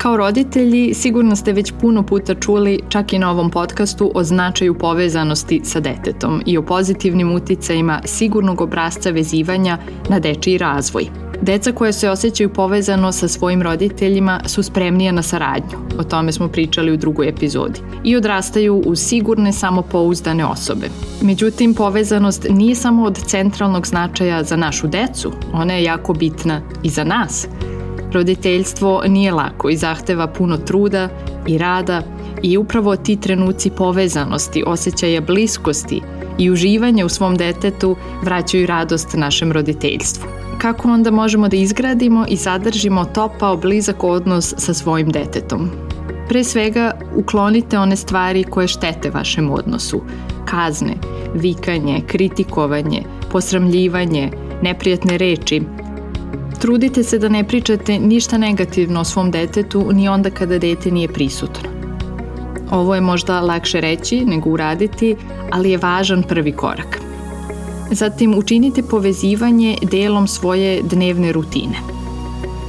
Kao roditelji sigurno ste već puno puta čuli čak i na ovom podcastu o značaju povezanosti sa detetom i o pozitivnim uticajima sigurnog obrazca vezivanja na dečiji razvoj. Deca koje se osjećaju povezano sa svojim roditeljima su spremnija na saradnju, o tome smo pričali u drugoj epizodi, i odrastaju u sigurne samopouzdane osobe. Međutim, povezanost nije samo od centralnog značaja za našu decu, ona je jako bitna i za nas – Roditeljstvo nije lako i zahteva puno truda i rada i upravo ti trenuci povezanosti, osjećaja bliskosti i uživanja u svom detetu vraćaju radost našem roditeljstvu. Kako onda možemo da izgradimo i zadržimo topao blizak odnos sa svojim detetom? Pre svega, uklonite one stvari koje štete vašem odnosu. Kazne, vikanje, kritikovanje, posramljivanje, neprijatne reči, Trudite se da ne pričate ništa negativno o svom detetu ni onda kada dete nije prisutno. Ovo je možda lakše reći nego uraditi, ali je važan prvi korak. Zatim učinite povezivanje delom svoje dnevne rutine.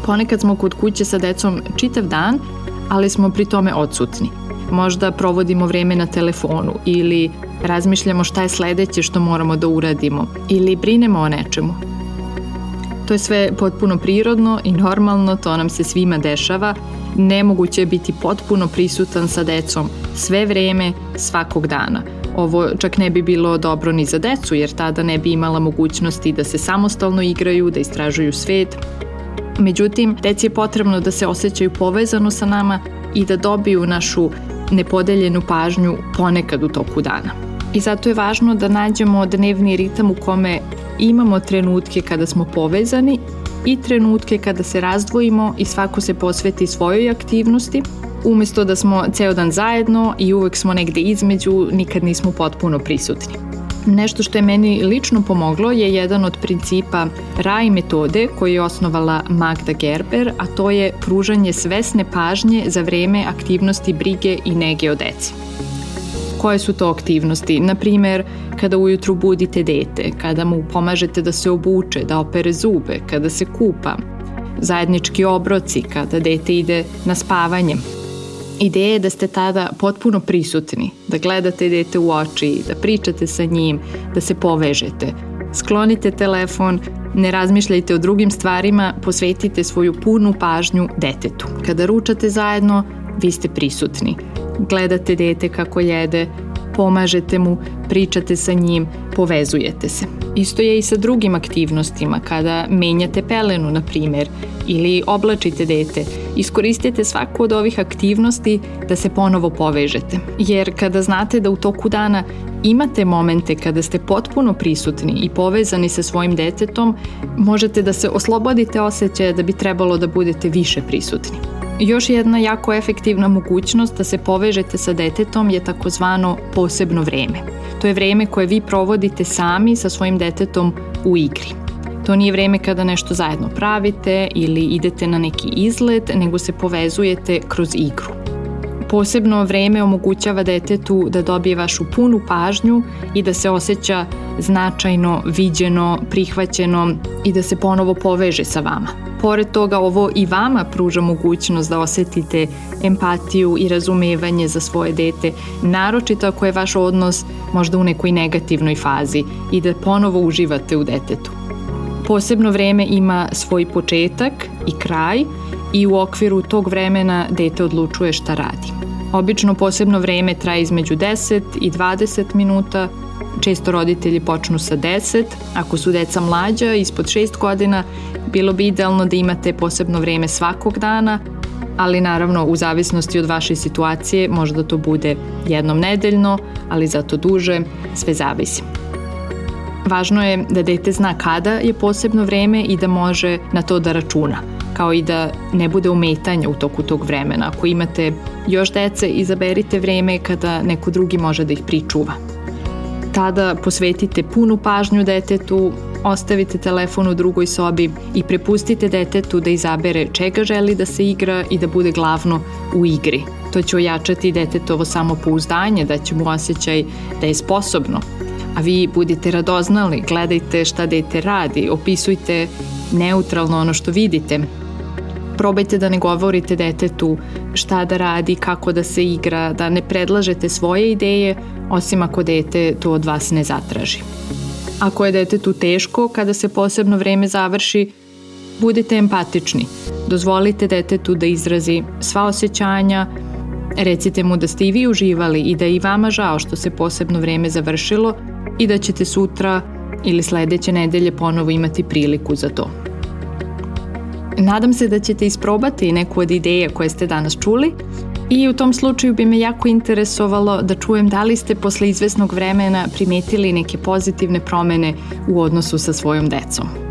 Ponekad smo kod kuće sa decom čitav dan, ali smo pri tome odsutni. Možda provodimo vreme na telefonu ili razmišljamo šta je sledeće što moramo da uradimo ili brinemo o nečemu. To je sve potpuno prirodno i normalno, to nam se svima dešava. Nemoguće je biti potpuno prisutan sa decom sve vreme, svakog dana. Ovo čak ne bi bilo dobro ni za decu, jer tada ne bi imala mogućnosti da se samostalno igraju, da istražuju svet. Međutim, deci je potrebno da se osjećaju povezano sa nama i da dobiju našu nepodeljenu pažnju ponekad u toku dana. I zato je važno da nađemo dnevni ritam u kome imamo trenutke kada smo povezani i trenutke kada se razdvojimo i svako se posveti svojoj aktivnosti, umesto da smo ceo dan zajedno i uvek smo negde između, nikad nismo potpuno prisutni. Nešto što je meni lično pomoglo je jedan od principa RAI metode koju je osnovala Magda Gerber, a to je pružanje svesne pažnje za vreme aktivnosti brige i nege o deci. Koje su to aktivnosti? Na primer, kada ujutru budite dete, kada mu pomažete da se obuče, da opere zube, kada se kupa, zajednički obroci, kada dete ide na spavanje. Ideja je da ste tada potpuno prisutni, da gledate dete u oči, da pričate sa njim, da se povežete. Sklonite telefon, ne razmišljajte o drugim stvarima, posvetite svoju punu pažnju detetu. Kada ručate zajedno, vi ste prisutni gledate dete kako jede, pomažete mu, pričate sa njim, povezujete se. Isto je i sa drugim aktivnostima, kada menjate pelenu, na primer, ili oblačite dete. Iskoristite svaku od ovih aktivnosti da se ponovo povežete. Jer kada znate da u toku dana imate momente kada ste potpuno prisutni i povezani sa svojim detetom, možete da se oslobodite osjećaja da bi trebalo da budete više prisutni. Još jedna jako efektivna mogućnost da se povežete sa detetom je takozvano posebno vreme. To je vreme koje vi provodite sami sa svojim detetom u igri. To nije vreme kada nešto zajedno pravite ili idete na neki izlet, nego se povezujete kroz igru. Posebno vreme omogućava detetu da dobije vašu punu pažnju i da se osjeća značajno, viđeno, prihvaćeno i da se ponovo poveže sa vama. Pored toga, ovo i vama pruža mogućnost da osetite empatiju i razumevanje za svoje dete, naročito ako je vaš odnos možda u nekoj negativnoj fazi i da ponovo uživate u detetu. Posebno vreme ima svoj početak i kraj i u okviru tog vremena dete odlučuje šta radi. Obično posebno vreme traje između 10 i 20 minuta, Često roditelji počnu sa 10, ako su deca mlađa, ispod 6 godina, bilo bi idealno da imate posebno vreme svakog dana, ali naravno u zavisnosti od vaše situacije možda to bude jednom nedeljno, ali zato duže, sve zavisi. Važno je da dete zna kada je posebno vreme i da može na to da računa, kao i da ne bude umetanja u toku tog vremena. Ako imate još dece, izaberite vreme kada neko drugi može da ih pričuva. Tada posvetite punu pažnju detetu, ostavite telefon u drugoj sobi i prepustite detetu da izabere čega želi da se igra i da bude glavno u igri. To će ojačati detetovo samopouzdanje, da će mu osjećaj da je sposobno. A vi budite radoznali, gledajte šta dete radi, opisujte neutralno ono što vidite, probajte da ne govorite detetu šta da radi, kako da se igra, da ne predlažete svoje ideje, osim ako dete to od vas ne zatraži. Ako je detetu teško, kada se posebno vreme završi, budite empatični. Dozvolite detetu da izrazi sva osjećanja, recite mu da ste i vi uživali i da je i vama žao što se posebno vreme završilo i da ćete sutra ili sledeće nedelje ponovo imati priliku za to. Nadam se da ćete isprobati neku od ideja koje ste danas čuli i u tom slučaju bi me jako interesovalo da čujem da li ste posle izvesnog vremena primetili neke pozitivne promene u odnosu sa svojom decom.